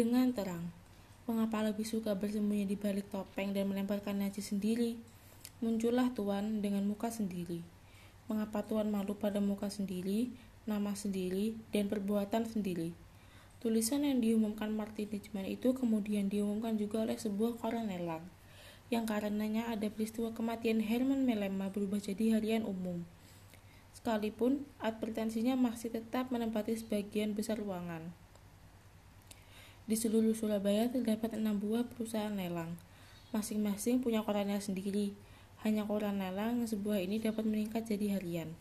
dengan terang. Mengapa lebih suka bersembunyi di balik topeng dan melemparkan nasi sendiri? Muncullah Tuan dengan muka sendiri. Mengapa Tuan malu pada muka sendiri, nama sendiri, dan perbuatan sendiri? Tulisan yang diumumkan Martin Dutchman itu kemudian diumumkan juga oleh sebuah koran nelang, yang karenanya ada peristiwa kematian Herman Melema berubah jadi harian umum. Sekalipun advertensinya masih tetap menempati sebagian besar ruangan. Di seluruh Surabaya terdapat enam buah perusahaan lelang. Masing-masing punya korannya sendiri. Hanya koran lelang sebuah ini dapat meningkat jadi harian.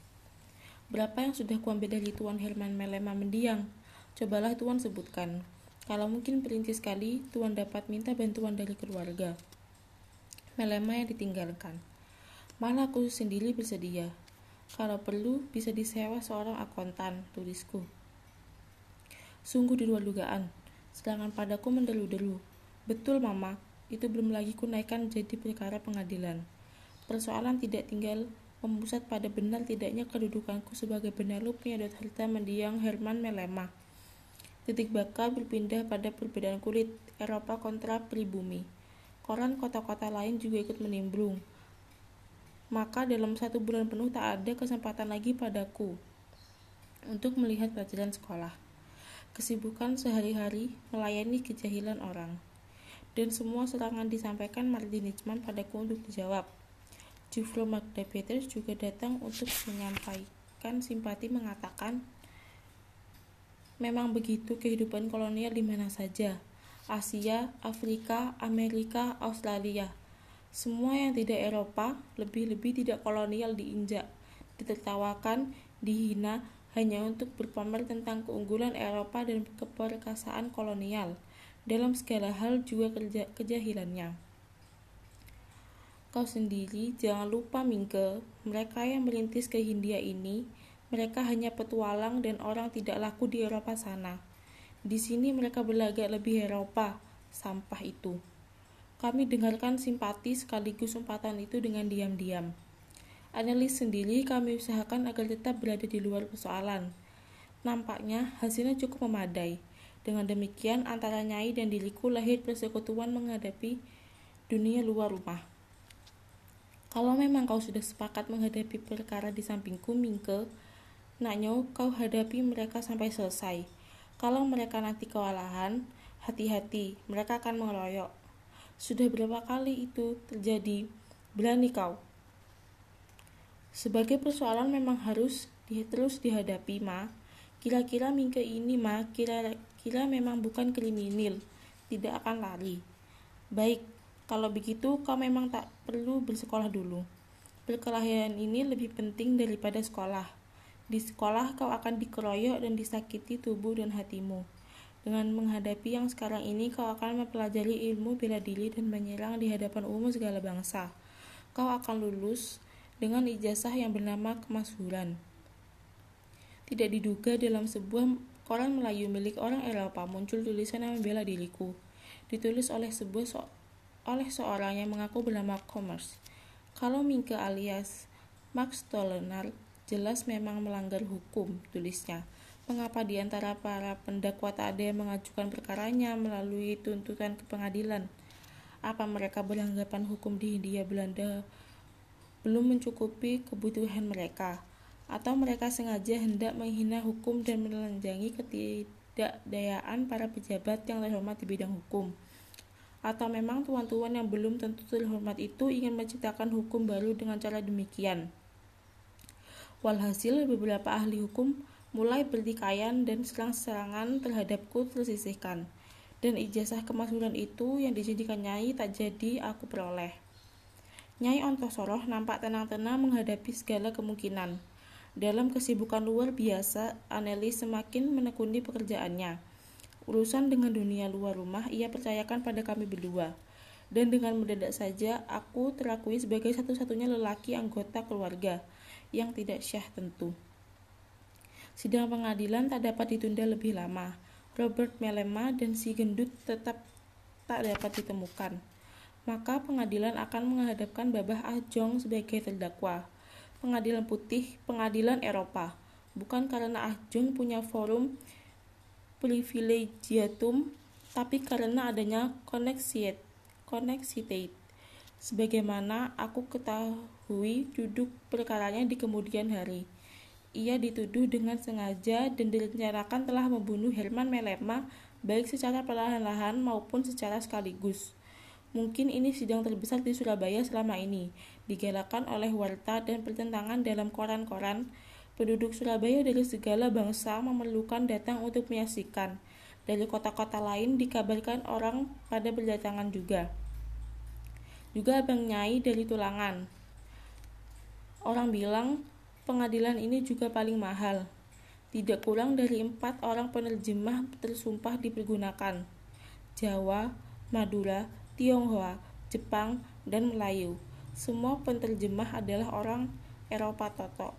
Berapa yang sudah kuambil dari Tuan Herman Melema mendiang? Cobalah Tuan sebutkan. Kalau mungkin perintis sekali, Tuan dapat minta bantuan dari keluarga. Melema yang ditinggalkan. Malah aku sendiri bersedia. Kalau perlu, bisa disewa seorang akuntan, tulisku. Sungguh di luar dugaan, sedangkan padaku menderu-deru. Betul, Mama, itu belum lagi kunaikkan jadi perkara pengadilan. Persoalan tidak tinggal memusat pada benar tidaknya kedudukanku sebagai penaruh penyedot harta mendiang Herman Melema. Titik bakal berpindah pada perbedaan kulit Eropa kontra pribumi. Koran kota-kota lain juga ikut menimbrung. Maka dalam satu bulan penuh tak ada kesempatan lagi padaku untuk melihat pelajaran sekolah kesibukan sehari-hari melayani kejahilan orang. Dan semua serangan disampaikan Martin Hitchman padaku untuk dijawab. Jufro Magda Peters juga datang untuk menyampaikan simpati mengatakan, Memang begitu kehidupan kolonial di mana saja, Asia, Afrika, Amerika, Australia. Semua yang tidak Eropa, lebih-lebih tidak kolonial diinjak, ditertawakan, dihina, hanya untuk berpamer tentang keunggulan Eropa dan keperkasaan kolonial. Dalam segala hal juga kerja, kejahilannya. Kau sendiri jangan lupa Mingke, mereka yang merintis ke Hindia ini, mereka hanya petualang dan orang tidak laku di Eropa sana. Di sini mereka berlagak lebih Eropa, sampah itu. Kami dengarkan simpati sekaligus umpatan itu dengan diam-diam. Analis sendiri kami usahakan agar tetap berada di luar persoalan. Nampaknya hasilnya cukup memadai. Dengan demikian antara Nyai dan diriku lahir persekutuan menghadapi dunia luar rumah. Kalau memang kau sudah sepakat menghadapi perkara di sampingku, Mingke, naknyo kau hadapi mereka sampai selesai. Kalau mereka nanti kewalahan, hati-hati, mereka akan mengeroyok. Sudah berapa kali itu terjadi? Berani kau. Sebagai persoalan memang harus di, terus dihadapi, Ma. Kira-kira Mingke ini, Ma, kira-kira memang bukan kriminal, tidak akan lari. Baik, kalau begitu kau memang tak perlu bersekolah dulu. Perkelahian ini lebih penting daripada sekolah. Di sekolah kau akan dikeroyok dan disakiti tubuh dan hatimu. Dengan menghadapi yang sekarang ini, kau akan mempelajari ilmu bela diri dan menyerang di hadapan umum segala bangsa. Kau akan lulus dengan ijazah yang bernama kemasyhuran. Tidak diduga dalam sebuah koran Melayu milik orang Eropa muncul tulisan yang membela diriku. Ditulis oleh sebuah so oleh seorang yang mengaku bernama Commerce. Kalau Mingke alias Max Tollenar jelas memang melanggar hukum, tulisnya. Mengapa di antara para pendakwa tak ada yang mengajukan perkaranya melalui tuntutan ke pengadilan? Apa mereka beranggapan hukum di Hindia Belanda belum mencukupi kebutuhan mereka, atau mereka sengaja hendak menghina hukum dan menelanjangi ketidakdayaan para pejabat yang terhormat di bidang hukum. Atau memang tuan-tuan yang belum tentu terhormat itu ingin menciptakan hukum baru dengan cara demikian. Walhasil beberapa ahli hukum mulai bertikaian dan serang-serangan terhadapku tersisihkan. Dan ijazah kemasyhuran itu yang dijadikan nyai tak jadi aku peroleh. Nyai Ontosoroh nampak tenang-tenang menghadapi segala kemungkinan. Dalam kesibukan luar biasa, Anelis semakin menekuni pekerjaannya. Urusan dengan dunia luar rumah ia percayakan pada kami berdua. Dan dengan mendadak saja, aku terakui sebagai satu-satunya lelaki anggota keluarga yang tidak syah tentu. Sidang pengadilan tak dapat ditunda lebih lama. Robert Melema dan si gendut tetap tak dapat ditemukan maka pengadilan akan menghadapkan Babah Ahjong sebagai terdakwa. Pengadilan putih, pengadilan Eropa. Bukan karena Ahjong punya forum privilegiatum tapi karena adanya koneksiet, koneksitate. Sebagaimana aku ketahui duduk perkaranya di kemudian hari. Ia dituduh dengan sengaja dan direncanakan telah membunuh Herman Melema baik secara perlahan-lahan maupun secara sekaligus. Mungkin ini sidang terbesar di Surabaya selama ini, digalakan oleh warta dan pertentangan dalam koran-koran. Penduduk Surabaya dari segala bangsa memerlukan datang untuk menyaksikan. Dari kota-kota lain dikabarkan orang pada berdatangan juga. Juga Abang Nyai dari Tulangan. Orang bilang pengadilan ini juga paling mahal. Tidak kurang dari empat orang penerjemah tersumpah dipergunakan. Jawa, Madura, Tionghoa, Jepang, dan Melayu. Semua penerjemah adalah orang Eropa Toto.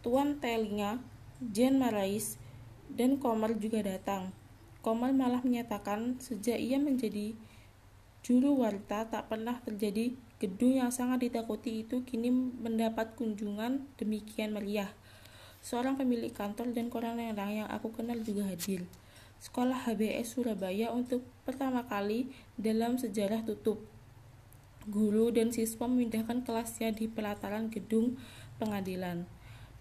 Tuan Telinga, Jen Marais, dan Komar juga datang. Komar malah menyatakan sejak ia menjadi juru warta tak pernah terjadi gedung yang sangat ditakuti itu kini mendapat kunjungan demikian meriah. Seorang pemilik kantor dan koran yang aku kenal juga hadir sekolah HBS Surabaya untuk pertama kali dalam sejarah tutup. Guru dan siswa memindahkan kelasnya di pelataran gedung pengadilan.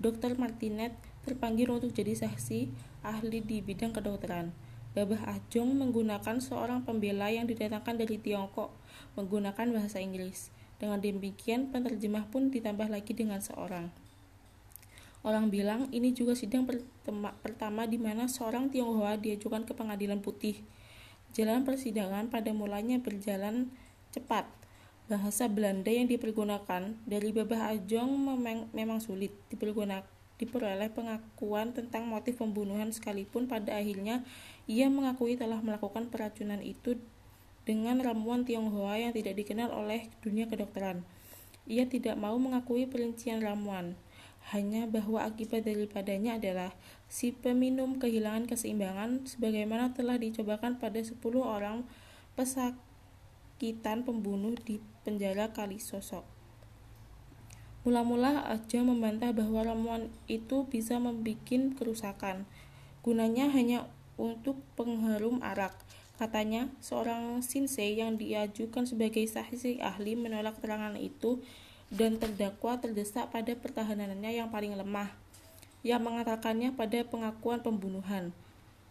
Dr. Martinet terpanggil untuk jadi saksi ahli di bidang kedokteran. Babah Ajong menggunakan seorang pembela yang didatangkan dari Tiongkok menggunakan bahasa Inggris. Dengan demikian, penerjemah pun ditambah lagi dengan seorang. Orang bilang ini juga sidang pertama, pertama di mana seorang Tionghoa diajukan ke pengadilan putih. Jalan persidangan pada mulanya berjalan cepat. Bahasa Belanda yang dipergunakan dari Babah Ajong memang, memang sulit dipergunakan diperoleh pengakuan tentang motif pembunuhan sekalipun pada akhirnya ia mengakui telah melakukan peracunan itu dengan ramuan Tionghoa yang tidak dikenal oleh dunia kedokteran. Ia tidak mau mengakui perincian ramuan hanya bahwa akibat daripadanya adalah si peminum kehilangan keseimbangan sebagaimana telah dicobakan pada 10 orang pesakitan pembunuh di penjara kali sosok. Mula-mula aja membantah bahwa ramuan itu bisa membuat kerusakan. Gunanya hanya untuk pengharum arak. Katanya, seorang sinsei yang diajukan sebagai saksi ahli menolak keterangan itu dan terdakwa terdesak pada pertahanannya yang paling lemah, yang mengatakannya pada pengakuan pembunuhan.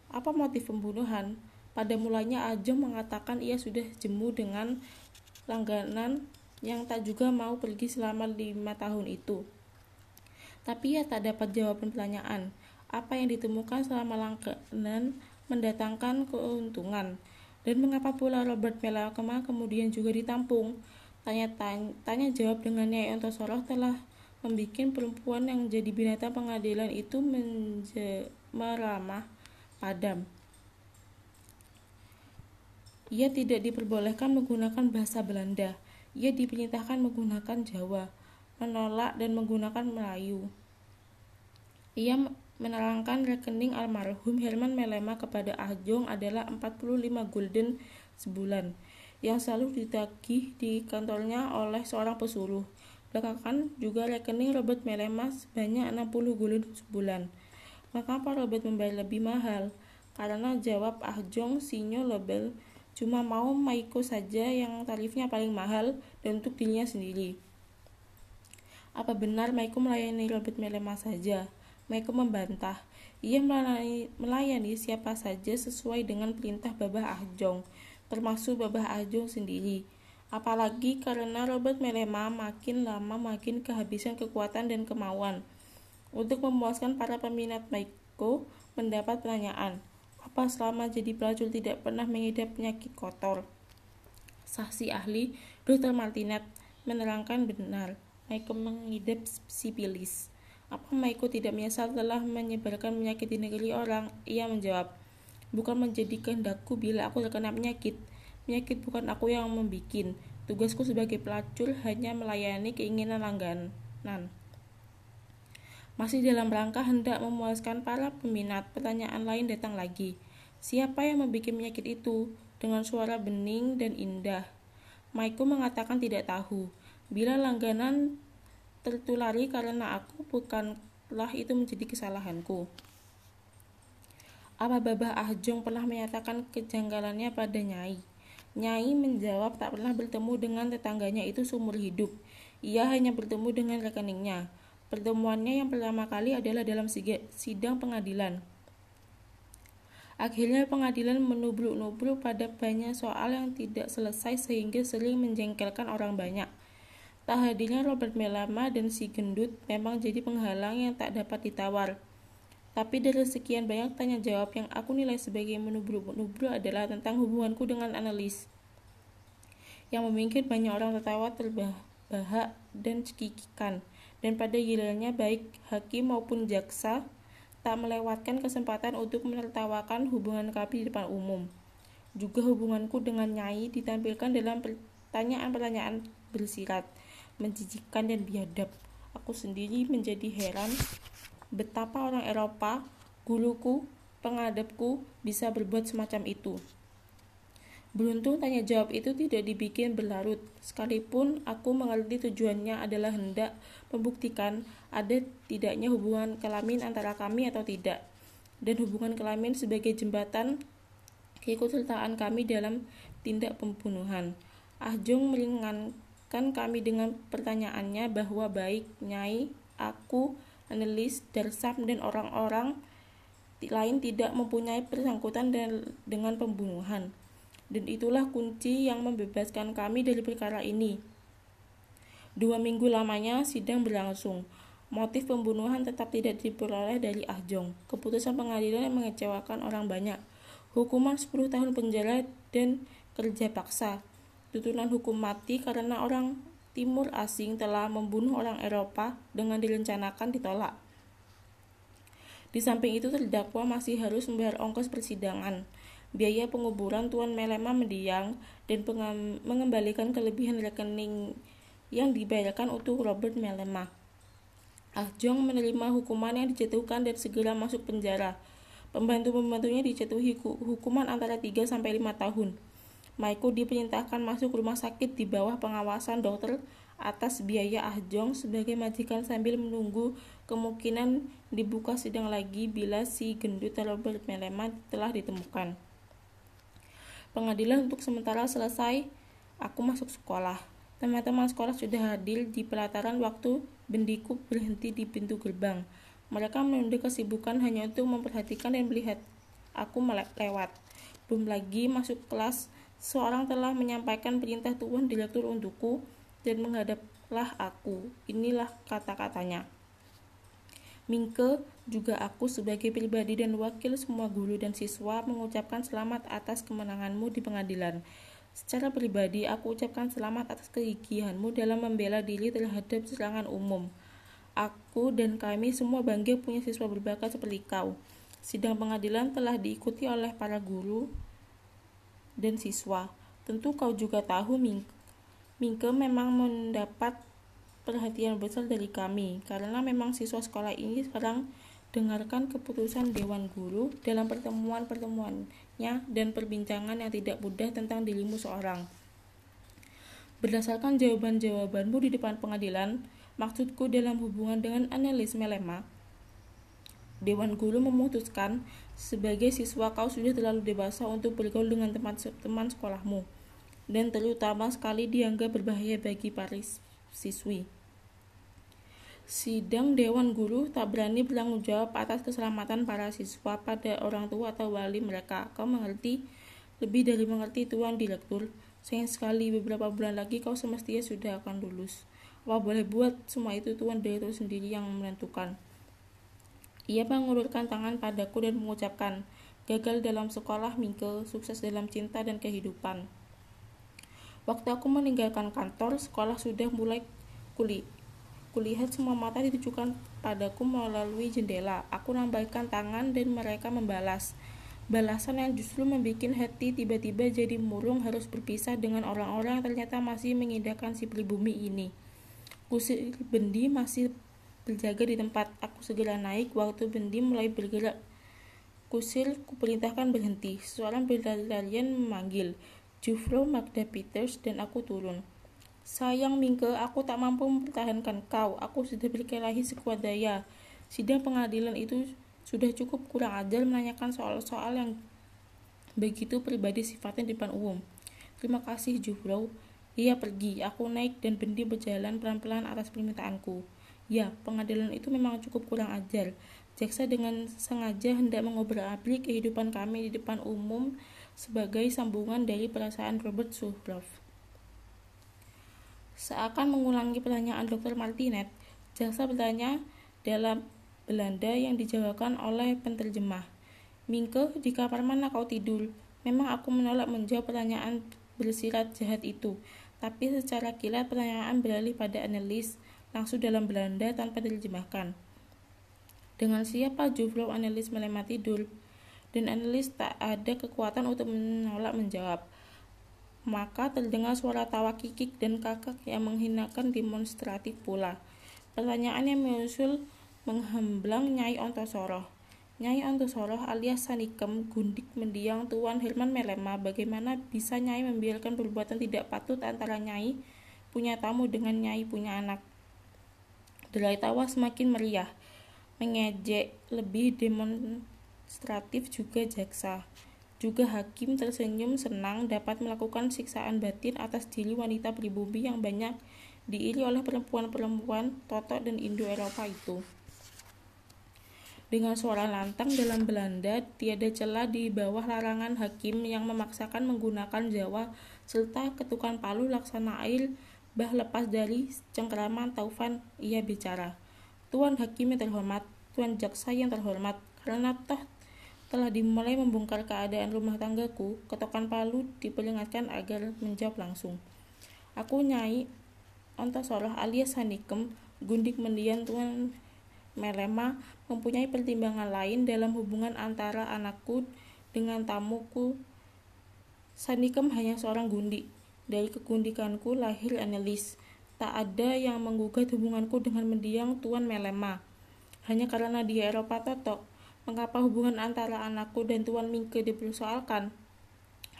Apa motif pembunuhan? Pada mulanya Ajeng mengatakan ia sudah jemu dengan langganan yang tak juga mau pergi selama lima tahun itu. Tapi ia tak dapat jawaban pertanyaan, apa yang ditemukan selama langganan mendatangkan keuntungan, dan mengapa pula Robert Melakema kemudian juga ditampung Tanya-tanya tanya jawab dengan Nyai Ontosoroh telah membuat perempuan yang jadi binatang pengadilan itu meramah padam. Ia tidak diperbolehkan menggunakan bahasa Belanda. Ia diperintahkan menggunakan Jawa, menolak dan menggunakan Melayu. Ia menerangkan rekening almarhum Herman Melema kepada Ahjong adalah 45 gulden sebulan yang selalu ditagih di kantornya oleh seorang pesuruh. Belakangan juga rekening Robert Melema sebanyak 60 gulden sebulan. Pak Robert membayar lebih mahal? Karena jawab Ahjong Sinyo Lobel cuma mau Maiko saja yang tarifnya paling mahal dan untuk dirinya sendiri. Apa benar Maiko melayani Robert Melema saja? Maiko membantah. Ia melayani, melayani siapa saja sesuai dengan perintah Babah Ahjong termasuk Babah Ajung sendiri. Apalagi karena Robert Melema makin lama makin kehabisan kekuatan dan kemauan. Untuk memuaskan para peminat Maiko mendapat pertanyaan, apa selama jadi pelacur tidak pernah mengidap penyakit kotor? Saksi ahli Dr. Martinet menerangkan benar, Maiko mengidap sipilis. Apa Maiko tidak menyesal telah menyebarkan penyakit di negeri orang? Ia menjawab, bukan menjadi kehendakku bila aku terkena penyakit. Penyakit bukan aku yang membuat. Tugasku sebagai pelacur hanya melayani keinginan langganan. Masih dalam rangka hendak memuaskan para peminat, pertanyaan lain datang lagi. Siapa yang membuat penyakit itu? Dengan suara bening dan indah. Maiko mengatakan tidak tahu. Bila langganan tertulari karena aku, bukanlah itu menjadi kesalahanku. Apa Babah Ahjong pernah menyatakan kejanggalannya pada Nyai? Nyai menjawab tak pernah bertemu dengan tetangganya itu seumur hidup. Ia hanya bertemu dengan rekeningnya. Pertemuannya yang pertama kali adalah dalam sidang pengadilan. Akhirnya pengadilan menubruk-nubruk pada banyak soal yang tidak selesai sehingga sering menjengkelkan orang banyak. Tak hadirnya Robert Melama dan si gendut memang jadi penghalang yang tak dapat ditawar. Tapi dari sekian banyak tanya jawab yang aku nilai sebagai menubruk-nubruk adalah tentang hubunganku dengan analis. Yang memungkinkan banyak orang tertawa terbahak dan cekikikan. Dan pada gilirannya baik hakim maupun jaksa tak melewatkan kesempatan untuk menertawakan hubungan kami di depan umum. Juga hubunganku dengan Nyai ditampilkan dalam pertanyaan-pertanyaan bersirat, menjijikan dan biadab. Aku sendiri menjadi heran betapa orang Eropa, guruku, pengadepku bisa berbuat semacam itu. Beruntung tanya jawab itu tidak dibikin berlarut, sekalipun aku mengerti tujuannya adalah hendak membuktikan ada tidaknya hubungan kelamin antara kami atau tidak, dan hubungan kelamin sebagai jembatan keikutsertaan kami dalam tindak pembunuhan. Ah Jong meringankan kami dengan pertanyaannya bahwa baik Nyai, aku, analis, Darsam, dan orang-orang lain tidak mempunyai persangkutan dengan pembunuhan. Dan itulah kunci yang membebaskan kami dari perkara ini. Dua minggu lamanya sidang berlangsung. Motif pembunuhan tetap tidak diperoleh dari Ahjong. Keputusan pengadilan yang mengecewakan orang banyak. Hukuman 10 tahun penjara dan kerja paksa. Tuntunan hukum mati karena orang timur asing telah membunuh orang Eropa dengan direncanakan ditolak. Di samping itu terdakwa masih harus membayar ongkos persidangan, biaya penguburan Tuan Melema mendiang, dan mengembalikan kelebihan rekening yang dibayarkan untuk Robert Melema. Ah Jong menerima hukuman yang dijatuhkan dan segera masuk penjara. Pembantu-pembantunya dijatuhi hukuman antara 3 sampai 5 tahun. Maiko diperintahkan masuk rumah sakit di bawah pengawasan dokter atas biaya Ahjong sebagai majikan sambil menunggu kemungkinan dibuka sidang lagi bila si gendut Robert Melema telah ditemukan. Pengadilan untuk sementara selesai, aku masuk sekolah. Teman-teman sekolah sudah hadir di pelataran waktu bendiku berhenti di pintu gerbang. Mereka menunda kesibukan hanya untuk memperhatikan dan melihat aku lewat. Belum lagi masuk kelas Seorang telah menyampaikan perintah Tuhan direktur untukku dan menghadaplah aku. Inilah kata-katanya. Mingke, juga aku sebagai pribadi dan wakil semua guru dan siswa mengucapkan selamat atas kemenanganmu di pengadilan. Secara pribadi, aku ucapkan selamat atas kegigihanmu dalam membela diri terhadap serangan umum. Aku dan kami semua bangga punya siswa berbakat seperti kau. Sidang pengadilan telah diikuti oleh para guru, dan siswa. Tentu kau juga tahu Mingke. Memang mendapat perhatian besar dari kami karena memang siswa sekolah ini sekarang dengarkan keputusan Dewan Guru dalam pertemuan-pertemuannya dan perbincangan yang tidak mudah tentang dirimu seorang. Berdasarkan jawaban-jawabanmu di depan pengadilan, maksudku dalam hubungan dengan analis melema, Dewan Guru memutuskan sebagai siswa kau sudah terlalu dewasa untuk bergaul dengan teman-teman sekolahmu dan terutama sekali dianggap berbahaya bagi para siswi. Sidang Dewan Guru tak berani bertanggung jawab atas keselamatan para siswa pada orang tua atau wali mereka. Kau mengerti? Lebih dari mengerti Tuan Direktur. Sayang sekali beberapa bulan lagi kau semestinya sudah akan lulus. Apa boleh buat semua itu Tuan Direktur sendiri yang menentukan. Ia mengulurkan tangan padaku dan mengucapkan, gagal dalam sekolah Mingke, sukses dalam cinta dan kehidupan. Waktu aku meninggalkan kantor, sekolah sudah mulai kuli. Kulihat semua mata ditujukan padaku melalui jendela. Aku lambaikan tangan dan mereka membalas. Balasan yang justru membuat hati tiba-tiba jadi murung harus berpisah dengan orang-orang yang ternyata masih mengindahkan si pribumi ini. Kusir bendi masih berjaga di tempat. Aku segera naik waktu bendi mulai bergerak. Kusir kuperintahkan berhenti. Seorang berlarian memanggil. Jufro, Magda Peters, dan aku turun. Sayang Mingke, aku tak mampu mempertahankan kau. Aku sudah berkelahi sekuat daya. Sidang pengadilan itu Sudah cukup kurang ajar menanyakan soal-soal yang begitu pribadi sifatnya di depan umum. Terima kasih, Jufro. Ia pergi. Aku naik dan Bendi berjalan pelan-pelan atas permintaanku. Ya, pengadilan itu memang cukup kurang ajar. Jaksa dengan sengaja hendak mengobrak-abrik kehidupan kami di depan umum sebagai sambungan dari perasaan Robert Suhrov. Seakan mengulangi pertanyaan Dr. Martinet, jaksa bertanya dalam Belanda yang dijawabkan oleh penterjemah. Mingke, di kamar mana kau tidur? Memang aku menolak menjawab pertanyaan bersirat jahat itu, tapi secara kilat pertanyaan beralih pada analis langsung dalam Belanda tanpa diterjemahkan. Dengan siapa Juflo analis melemah tidur? dan analis tak ada kekuatan untuk menolak menjawab. Maka terdengar suara tawa kikik dan kakak yang menghinakan demonstratif pula. Pertanyaan yang menyusul menghemblang Nyai Ontosoroh. Nyai Ontosoroh alias Sanikem gundik mendiang Tuan Herman Melema bagaimana bisa Nyai membiarkan perbuatan tidak patut antara Nyai punya tamu dengan Nyai punya anak. Derai tawa semakin meriah, mengejek lebih demon administratif juga jaksa. Juga hakim tersenyum senang dapat melakukan siksaan batin atas diri wanita pribumi yang banyak diiri oleh perempuan-perempuan totok dan Indo-Eropa itu. Dengan suara lantang dalam Belanda, tiada celah di bawah larangan hakim yang memaksakan menggunakan Jawa serta ketukan palu laksana air bah lepas dari cengkeraman Taufan ia bicara. Tuan hakim yang terhormat, Tuan jaksa yang terhormat, karena toh setelah dimulai membongkar keadaan rumah tanggaku, ketokan palu diperingatkan agar menjawab langsung. Aku Nyai Antasoroh alias Hanikem, gundik mendian Tuan Melema mempunyai pertimbangan lain dalam hubungan antara anakku dengan tamuku. Sanikem hanya seorang gundik. Dari kegundikanku lahir analis. Tak ada yang menggugat hubunganku dengan mendiang Tuan Melema. Hanya karena dia Eropa totok, Mengapa hubungan antara anakku dan Tuan Mingke dipersoalkan?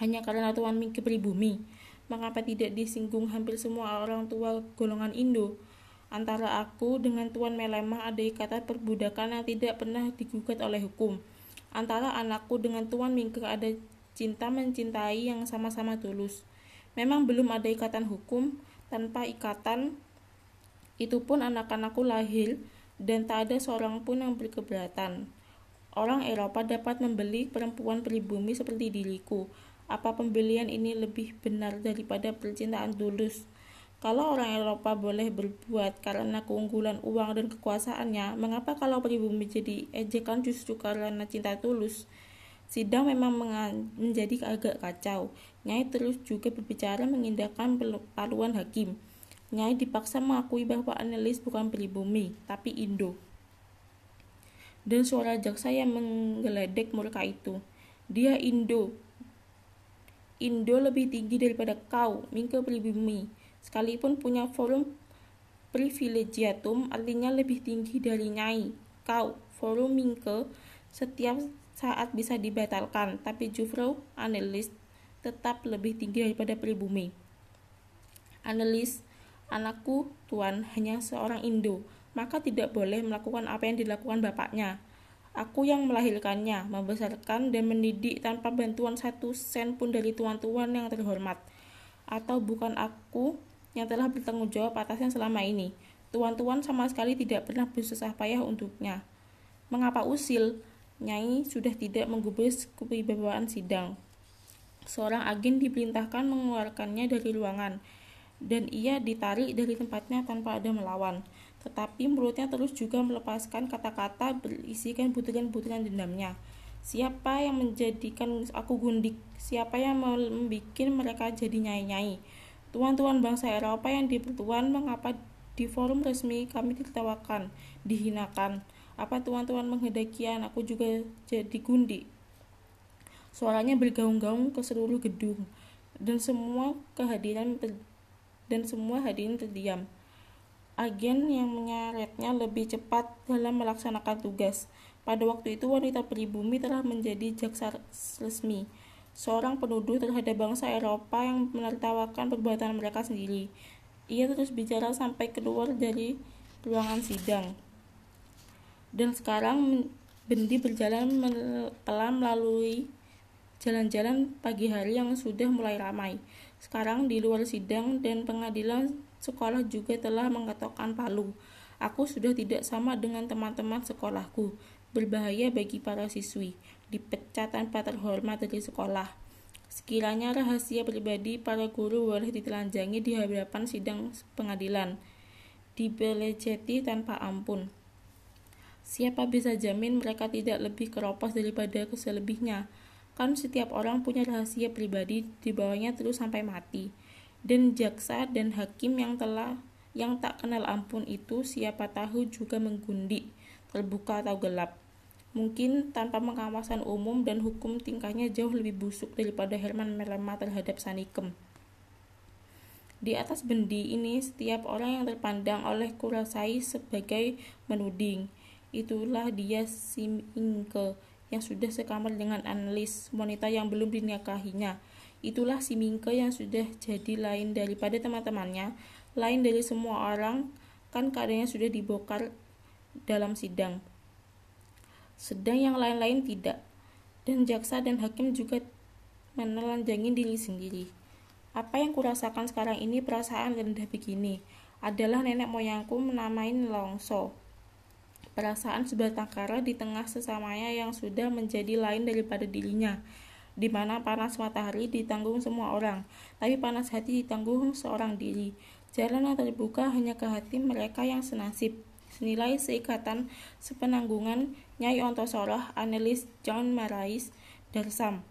Hanya karena Tuan Mingke pribumi. Mengapa tidak disinggung hampir semua orang tua golongan Indo? Antara aku dengan Tuan Melemah ada ikatan perbudakan yang tidak pernah digugat oleh hukum. Antara anakku dengan Tuan Mingke ada cinta mencintai yang sama-sama tulus. Memang belum ada ikatan hukum, tanpa ikatan itu pun anak-anakku lahir dan tak ada seorang pun yang berkeberatan. Orang Eropa dapat membeli perempuan pribumi seperti diriku. Apa pembelian ini lebih benar daripada percintaan tulus? Kalau orang Eropa boleh berbuat karena keunggulan uang dan kekuasaannya, mengapa kalau pribumi jadi ejekan justru karena cinta tulus? Sidang memang menjadi agak kacau. Nyai terus juga berbicara mengindahkan paluan hakim. Nyai dipaksa mengakui bahwa analis bukan pribumi, tapi Indo dan suara jaksa yang menggeledek mereka itu. Dia Indo. Indo lebih tinggi daripada kau, Mingke pribumi. Sekalipun punya forum privilegiatum artinya lebih tinggi dari Nyai. Kau, forum Mingke, setiap saat bisa dibatalkan, tapi Jufro, analis, tetap lebih tinggi daripada pribumi. Analis, anakku, tuan, hanya seorang Indo maka tidak boleh melakukan apa yang dilakukan bapaknya. Aku yang melahirkannya, membesarkan dan mendidik tanpa bantuan satu sen pun dari tuan-tuan yang terhormat. Atau bukan aku yang telah bertanggung jawab atasnya selama ini. Tuan-tuan sama sekali tidak pernah bersusah payah untuknya. Mengapa usil? Nyai sudah tidak menggubris kewibawaan sidang. Seorang agen diperintahkan mengeluarkannya dari ruangan, dan ia ditarik dari tempatnya tanpa ada melawan tetapi mulutnya terus juga melepaskan kata-kata berisikan butiran-butiran dendamnya. Siapa yang menjadikan aku gundik? Siapa yang membuat mereka jadi nyai-nyai? Tuan-tuan bangsa Eropa yang dipertuan mengapa di forum resmi kami ditertawakan, dihinakan? Apa tuan-tuan menghendaki anakku juga jadi gundik? Suaranya bergaung-gaung ke seluruh gedung dan semua kehadiran dan semua hadirin terdiam agen yang menyeretnya lebih cepat dalam melaksanakan tugas. Pada waktu itu wanita pribumi telah menjadi jaksa resmi, seorang penuduh terhadap bangsa Eropa yang menertawakan perbuatan mereka sendiri. Ia terus bicara sampai keluar dari ruangan sidang. Dan sekarang Bendi berjalan pelan melalui jalan-jalan pagi hari yang sudah mulai ramai. Sekarang di luar sidang dan pengadilan sekolah juga telah mengetokkan palu. Aku sudah tidak sama dengan teman-teman sekolahku. Berbahaya bagi para siswi. Dipecat tanpa terhormat dari sekolah. Sekiranya rahasia pribadi para guru boleh ditelanjangi di hadapan sidang pengadilan. Dibeleceti tanpa ampun. Siapa bisa jamin mereka tidak lebih keropos daripada keselebihnya? Kan setiap orang punya rahasia pribadi di bawahnya terus sampai mati. Dan jaksa dan hakim yang telah yang tak kenal ampun itu siapa tahu juga menggundi, terbuka atau gelap. Mungkin tanpa pengawasan umum dan hukum tingkahnya jauh lebih busuk daripada Herman Melema terhadap Sanikem. Di atas bendi ini, setiap orang yang terpandang oleh kurasai sebagai menuding. Itulah dia si Mingke yang sudah sekamar dengan analis wanita yang belum dinikahinya. Itulah si Mingke yang sudah jadi lain daripada teman-temannya, lain dari semua orang, kan keadaannya sudah dibongkar dalam sidang. Sedang yang lain-lain tidak. Dan jaksa dan hakim juga menelanjangi diri sendiri. Apa yang kurasakan sekarang ini perasaan rendah begini adalah nenek moyangku menamain longso perasaan sebatang kara di tengah sesamanya yang sudah menjadi lain daripada dirinya, di mana panas matahari ditanggung semua orang, tapi panas hati ditanggung seorang diri. Jalan yang terbuka hanya ke hati mereka yang senasib. Senilai seikatan sepenanggungan Nyai Ontosoroh, analis John Marais, Darsam.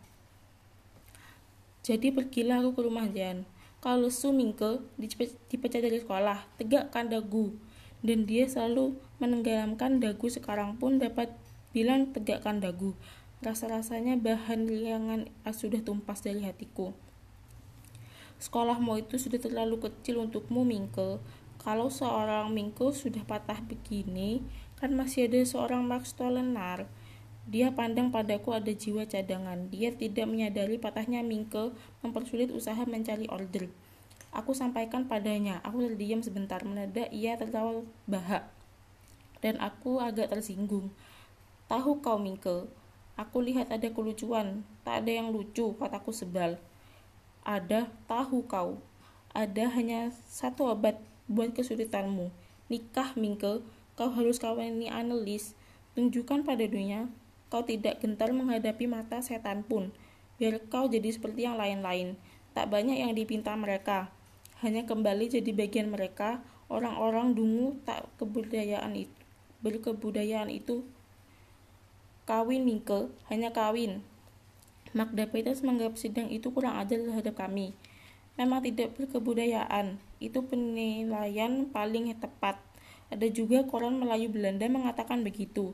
Jadi pergilah aku ke rumah Jan. Kalau Su Mingke dipecat dari sekolah, tegakkan dagu dan dia selalu menenggelamkan dagu sekarang pun dapat bilang tegakkan dagu. Rasa-rasanya bahan liangan sudah tumpas dari hatiku. Sekolahmu itu sudah terlalu kecil untukmu, Mingke. Kalau seorang Mingke sudah patah begini, kan masih ada seorang Max Tolenar. Dia pandang padaku ada jiwa cadangan. Dia tidak menyadari patahnya Mingke mempersulit usaha mencari order. Aku sampaikan padanya. Aku terdiam sebentar. Mendadak ia tertawa bahak. Dan aku agak tersinggung. Tahu kau, Mingke? Aku lihat ada kelucuan. Tak ada yang lucu, kataku sebal. Ada, tahu kau. Ada hanya satu obat buat kesulitanmu. Nikah, Mingke. Kau harus kawini analis. Tunjukkan pada dunia kau tidak gentar menghadapi mata setan pun. Biar kau jadi seperti yang lain-lain. Tak banyak yang dipinta mereka hanya kembali jadi bagian mereka. Orang-orang dungu tak kebudayaan itu berkebudayaan itu. Kawin Mingke. Hanya kawin. Magda Peters menganggap sidang itu kurang adil terhadap kami. Memang tidak berkebudayaan. Itu penilaian paling tepat. Ada juga koran Melayu Belanda mengatakan begitu.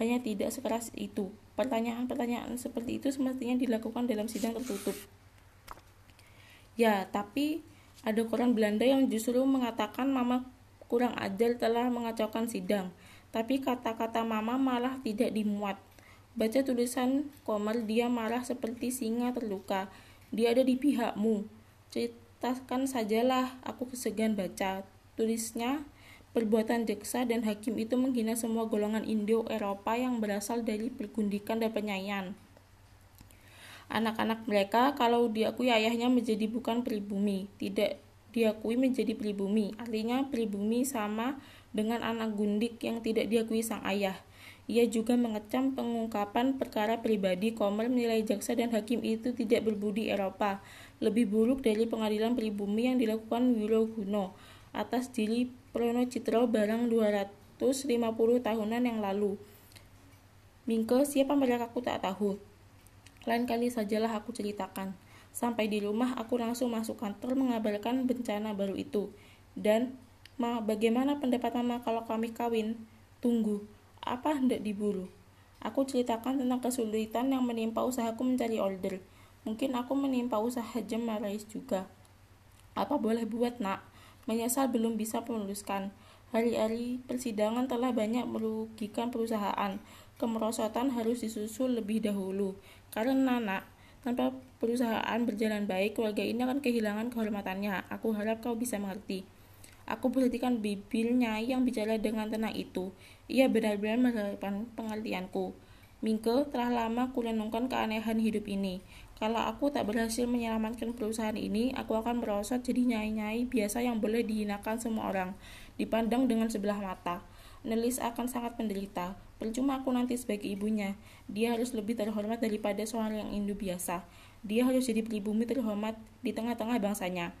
Hanya tidak sekeras itu. Pertanyaan-pertanyaan seperti itu semestinya dilakukan dalam sidang tertutup. Ya tapi ada koran Belanda yang justru mengatakan Mama kurang adil telah mengacaukan sidang, tapi kata-kata Mama malah tidak dimuat. Baca tulisan Komar, dia marah seperti singa terluka. Dia ada di pihakmu. Ceritakan sajalah, aku kesegan baca. Tulisnya, perbuatan jaksa dan hakim itu menghina semua golongan Indo-Eropa yang berasal dari pergundikan dan penyayan anak-anak mereka kalau diakui ayahnya menjadi bukan pribumi, tidak diakui menjadi pribumi. Artinya pribumi sama dengan anak gundik yang tidak diakui sang ayah. Ia juga mengecam pengungkapan perkara pribadi Komer menilai jaksa dan hakim itu tidak berbudi Eropa, lebih buruk dari pengadilan pribumi yang dilakukan Wiroguno atas diri Prono Citro barang 250 tahunan yang lalu. Mingke, siapa mereka aku tak tahu. Lain kali sajalah aku ceritakan. Sampai di rumah, aku langsung masuk kantor mengabarkan bencana baru itu. Dan, Ma, bagaimana pendapat Mama kalau kami kawin? Tunggu, apa hendak diburu? Aku ceritakan tentang kesulitan yang menimpa usahaku mencari order. Mungkin aku menimpa usaha jam Marais juga. Apa boleh buat, nak? Menyesal belum bisa menuliskan. Hari-hari persidangan telah banyak merugikan perusahaan. Kemerosotan harus disusul lebih dahulu. Karena nak, tanpa perusahaan berjalan baik, keluarga ini akan kehilangan kehormatannya. Aku harap kau bisa mengerti. Aku perhatikan bibirnya yang bicara dengan tenang itu. Ia benar-benar menerapkan pengertianku. Mingke telah lama kurenungkan keanehan hidup ini. Kalau aku tak berhasil menyelamatkan perusahaan ini, aku akan merosot jadi nyai-nyai biasa yang boleh dihinakan semua orang, dipandang dengan sebelah mata. Nelis akan sangat menderita. Percuma aku nanti sebagai ibunya. Dia harus lebih terhormat daripada seorang yang Hindu biasa. Dia harus jadi pribumi terhormat di tengah-tengah bangsanya.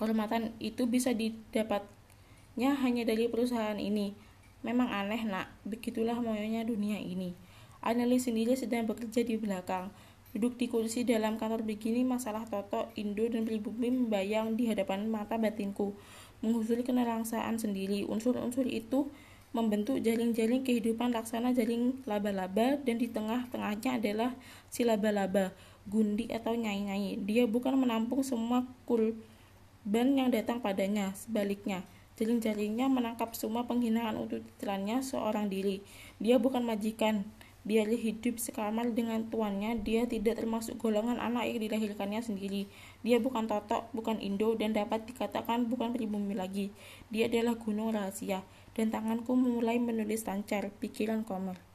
Kehormatan itu bisa didapatnya hanya dari perusahaan ini. Memang aneh nak, begitulah maunya dunia ini. Analis sendiri sedang bekerja di belakang. Duduk di kursi dalam kantor begini, masalah Toto, Indo, dan pribumi membayang di hadapan mata batinku menghusuri kenerangsaan sendiri. Unsur-unsur itu membentuk jaring-jaring kehidupan laksana jaring laba-laba dan di tengah-tengahnya adalah si laba-laba, gundi atau nyai-nyai. Dia bukan menampung semua kurban yang datang padanya, sebaliknya. Jaring-jaringnya menangkap semua penghinaan untuk titelannya seorang diri. Dia bukan majikan, dia hidup sekamar dengan tuannya, dia tidak termasuk golongan anak yang dilahirkannya sendiri. Dia bukan totok, bukan Indo, dan dapat dikatakan bukan pribumi lagi. Dia adalah gunung rahasia, dan tanganku mulai menulis lancar, pikiran komer.